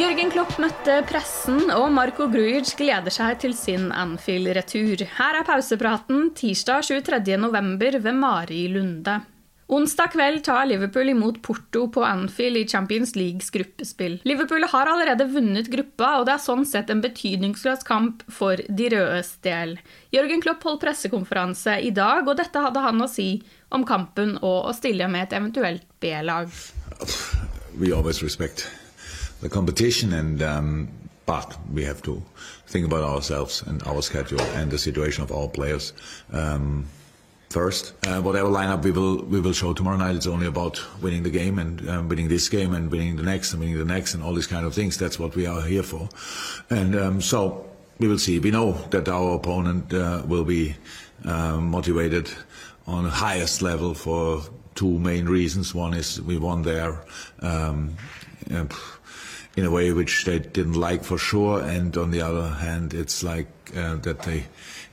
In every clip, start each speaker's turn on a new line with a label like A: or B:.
A: Jørgen Klopp møtte pressen, og Marco Grujic gleder seg til sin Anfield-retur. Her er pausepraten tirsdag 23.11. ved Mari Lunde. Onsdag kveld tar Liverpool imot Porto på Anfield i Champions Leagues gruppespill. Liverpool har allerede vunnet gruppa, og det er sånn sett en betydningsløs kamp for de rødes del. Jørgen Klopp holdt pressekonferanse i dag, og dette hadde han å si om kampen og å stille med et eventuelt B-lag.
B: The competition and um, but we have to think about ourselves and our schedule and the situation of our players um, first. Uh, whatever lineup we will we will show tomorrow night, it's only about winning the game and um, winning this game and winning the next and winning the next and all these kind of things. That's what we are here for, and um, so we will see. We know that our opponent uh, will be uh, motivated on the highest level for two main reasons. One is we won there. In a way which they didn't like for sure. And on the other hand, it's like uh, that they,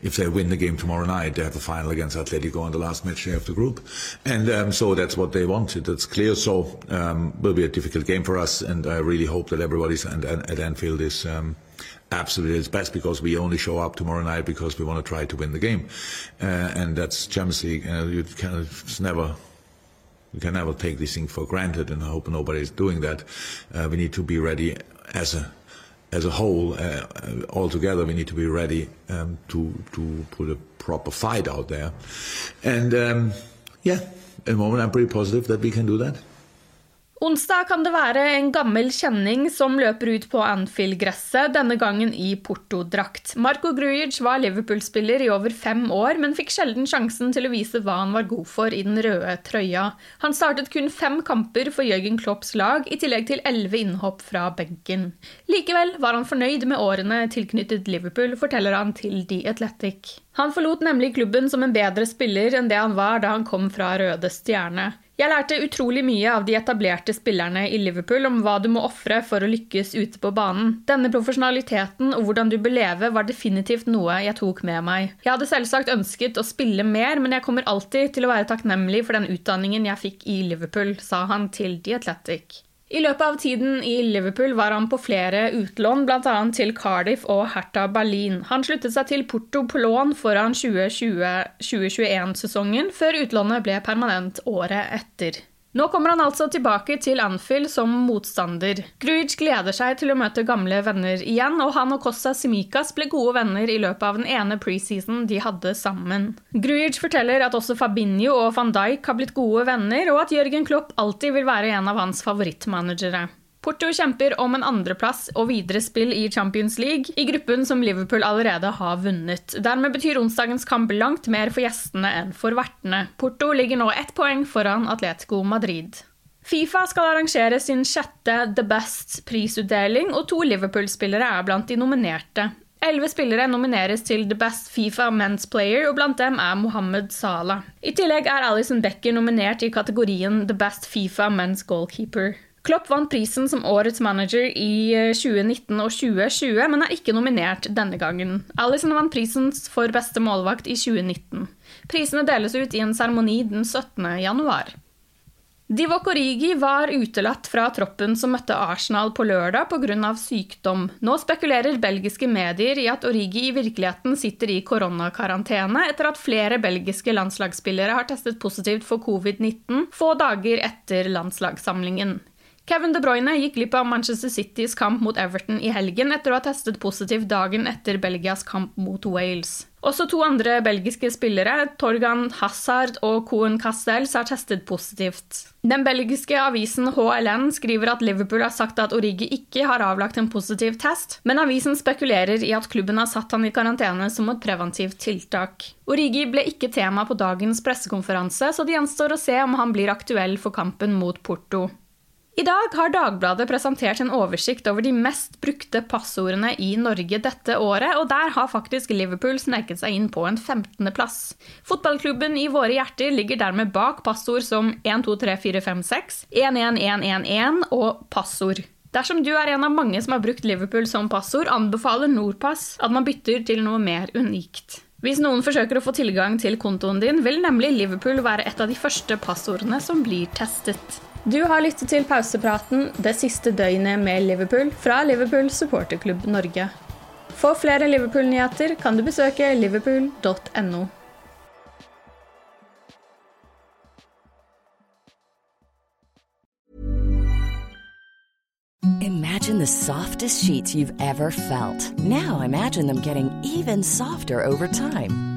B: if they win the game tomorrow night, they have the final against Atletico in the last match they have the group. And um, so that's what they wanted. That's clear. So um, will be a difficult game for us. And I really hope that everybody's and, and at Anfield is. Um, absolutely its best because we only show up tomorrow night because we want to try to win the game, uh, and that's Champions League. Uh, you kind of it's never we can never take these things for granted, and I hope nobody is doing that. Uh, we need to be ready as a as a whole, uh, all together. We need to be ready um, to to put a proper fight out there, and um, yeah, at the moment I'm pretty positive that we can do that.
A: Onsdag kan det være en gammel kjenning som løper ut på Anfield-gresset, denne gangen i Porto-drakt. Marco Grujic var Liverpool-spiller i over fem år, men fikk sjelden sjansen til å vise hva han var god for i den røde trøya. Han startet kun fem kamper for Jørgen Klopps lag, i tillegg til elleve innhopp fra benken. Likevel var han fornøyd med årene tilknyttet Liverpool, forteller han til The Athletic. Han forlot nemlig klubben som en bedre spiller enn det han var da han kom fra Røde Stjerne. Jeg lærte utrolig mye av de etablerte spillerne i Liverpool om hva du må ofre for å lykkes ute på banen. Denne profesjonaliteten og hvordan du bør leve var definitivt noe jeg tok med meg. Jeg hadde selvsagt ønsket å spille mer, men jeg kommer alltid til å være takknemlig for den utdanningen jeg fikk i Liverpool, sa han til The Athletic. I løpet av tiden i Liverpool var han på flere utlån, bl.a. til Cardiff og Hertha Berlin. Han sluttet seg til Porto på lån foran 2020-2021-sesongen, før utlånet ble permanent året etter. Nå kommer han altså tilbake til Anfield som motstander. Grujic gleder seg til å møte gamle venner igjen, og han og Kosta Simikas ble gode venner i løpet av den ene preseason de hadde sammen. Grujic forteller at også Fabinho og van Dijk har blitt gode venner, og at Jørgen Klopp alltid vil være en av hans favorittmanagere. Porto kjemper om en andreplass og videre spill i Champions League, i gruppen som Liverpool allerede har vunnet. Dermed betyr onsdagens kamp langt mer for gjestene enn for vertene. Porto ligger nå ett poeng foran Atletico Madrid. Fifa skal arrangere sin sjette The Best-prisutdeling, og to Liverpool-spillere er blant de nominerte. Elleve spillere nomineres til The Best Fifa Men's Player, og blant dem er Mohammed Salah. I tillegg er Alison Becker nominert i kategorien The Best Fifa Men's Goalkeeper. Klopp vant prisen som årets manager i 2019 og 2020, men er ikke nominert denne gangen. Alison vant prisen for beste målvakt i 2019. Prisene deles ut i en seremoni den 17. januar. Divock Origi var utelatt fra troppen som møtte Arsenal på lørdag pga. sykdom. Nå spekulerer belgiske medier i at Origi i virkeligheten sitter i koronakarantene etter at flere belgiske landslagsspillere har testet positivt for covid-19 få dager etter landslagssamlingen. Kevin De Bruyne gikk glipp av Manchester Citys kamp mot Everton i helgen etter å ha testet positivt dagen etter Belgias kamp mot Wales. Også to andre belgiske spillere, Torgan Hazard og Cohen Castells, har testet positivt. Den belgiske avisen HLN skriver at Liverpool har sagt at Origi ikke har avlagt en positiv test, men avisen spekulerer i at klubben har satt han i karantene som et preventivt tiltak. Origi ble ikke tema på dagens pressekonferanse, så det gjenstår å se om han blir aktuell for kampen mot Porto. I dag har Dagbladet presentert en oversikt over de mest brukte passordene i Norge dette året, og der har faktisk Liverpool sneket seg inn på en 15.-plass. Fotballklubben i våre hjerter ligger dermed bak passord som 123456, 11111 og passord. Dersom du er en av mange som har brukt Liverpool som passord, anbefaler Nordpass at man bytter til noe mer unikt. Hvis noen forsøker å få tilgang til kontoen din, vil nemlig Liverpool være et av de første passordene som blir testet. Du har lyttet til pausepraten det siste døgnet med Liverpool fra Liverpool supporterklubb Norge. For flere Liverpool-nyheter kan du besøke liverpool.no.
C: Imagine the softest sheets you've ever felt. Now imagine them getting even softer over time.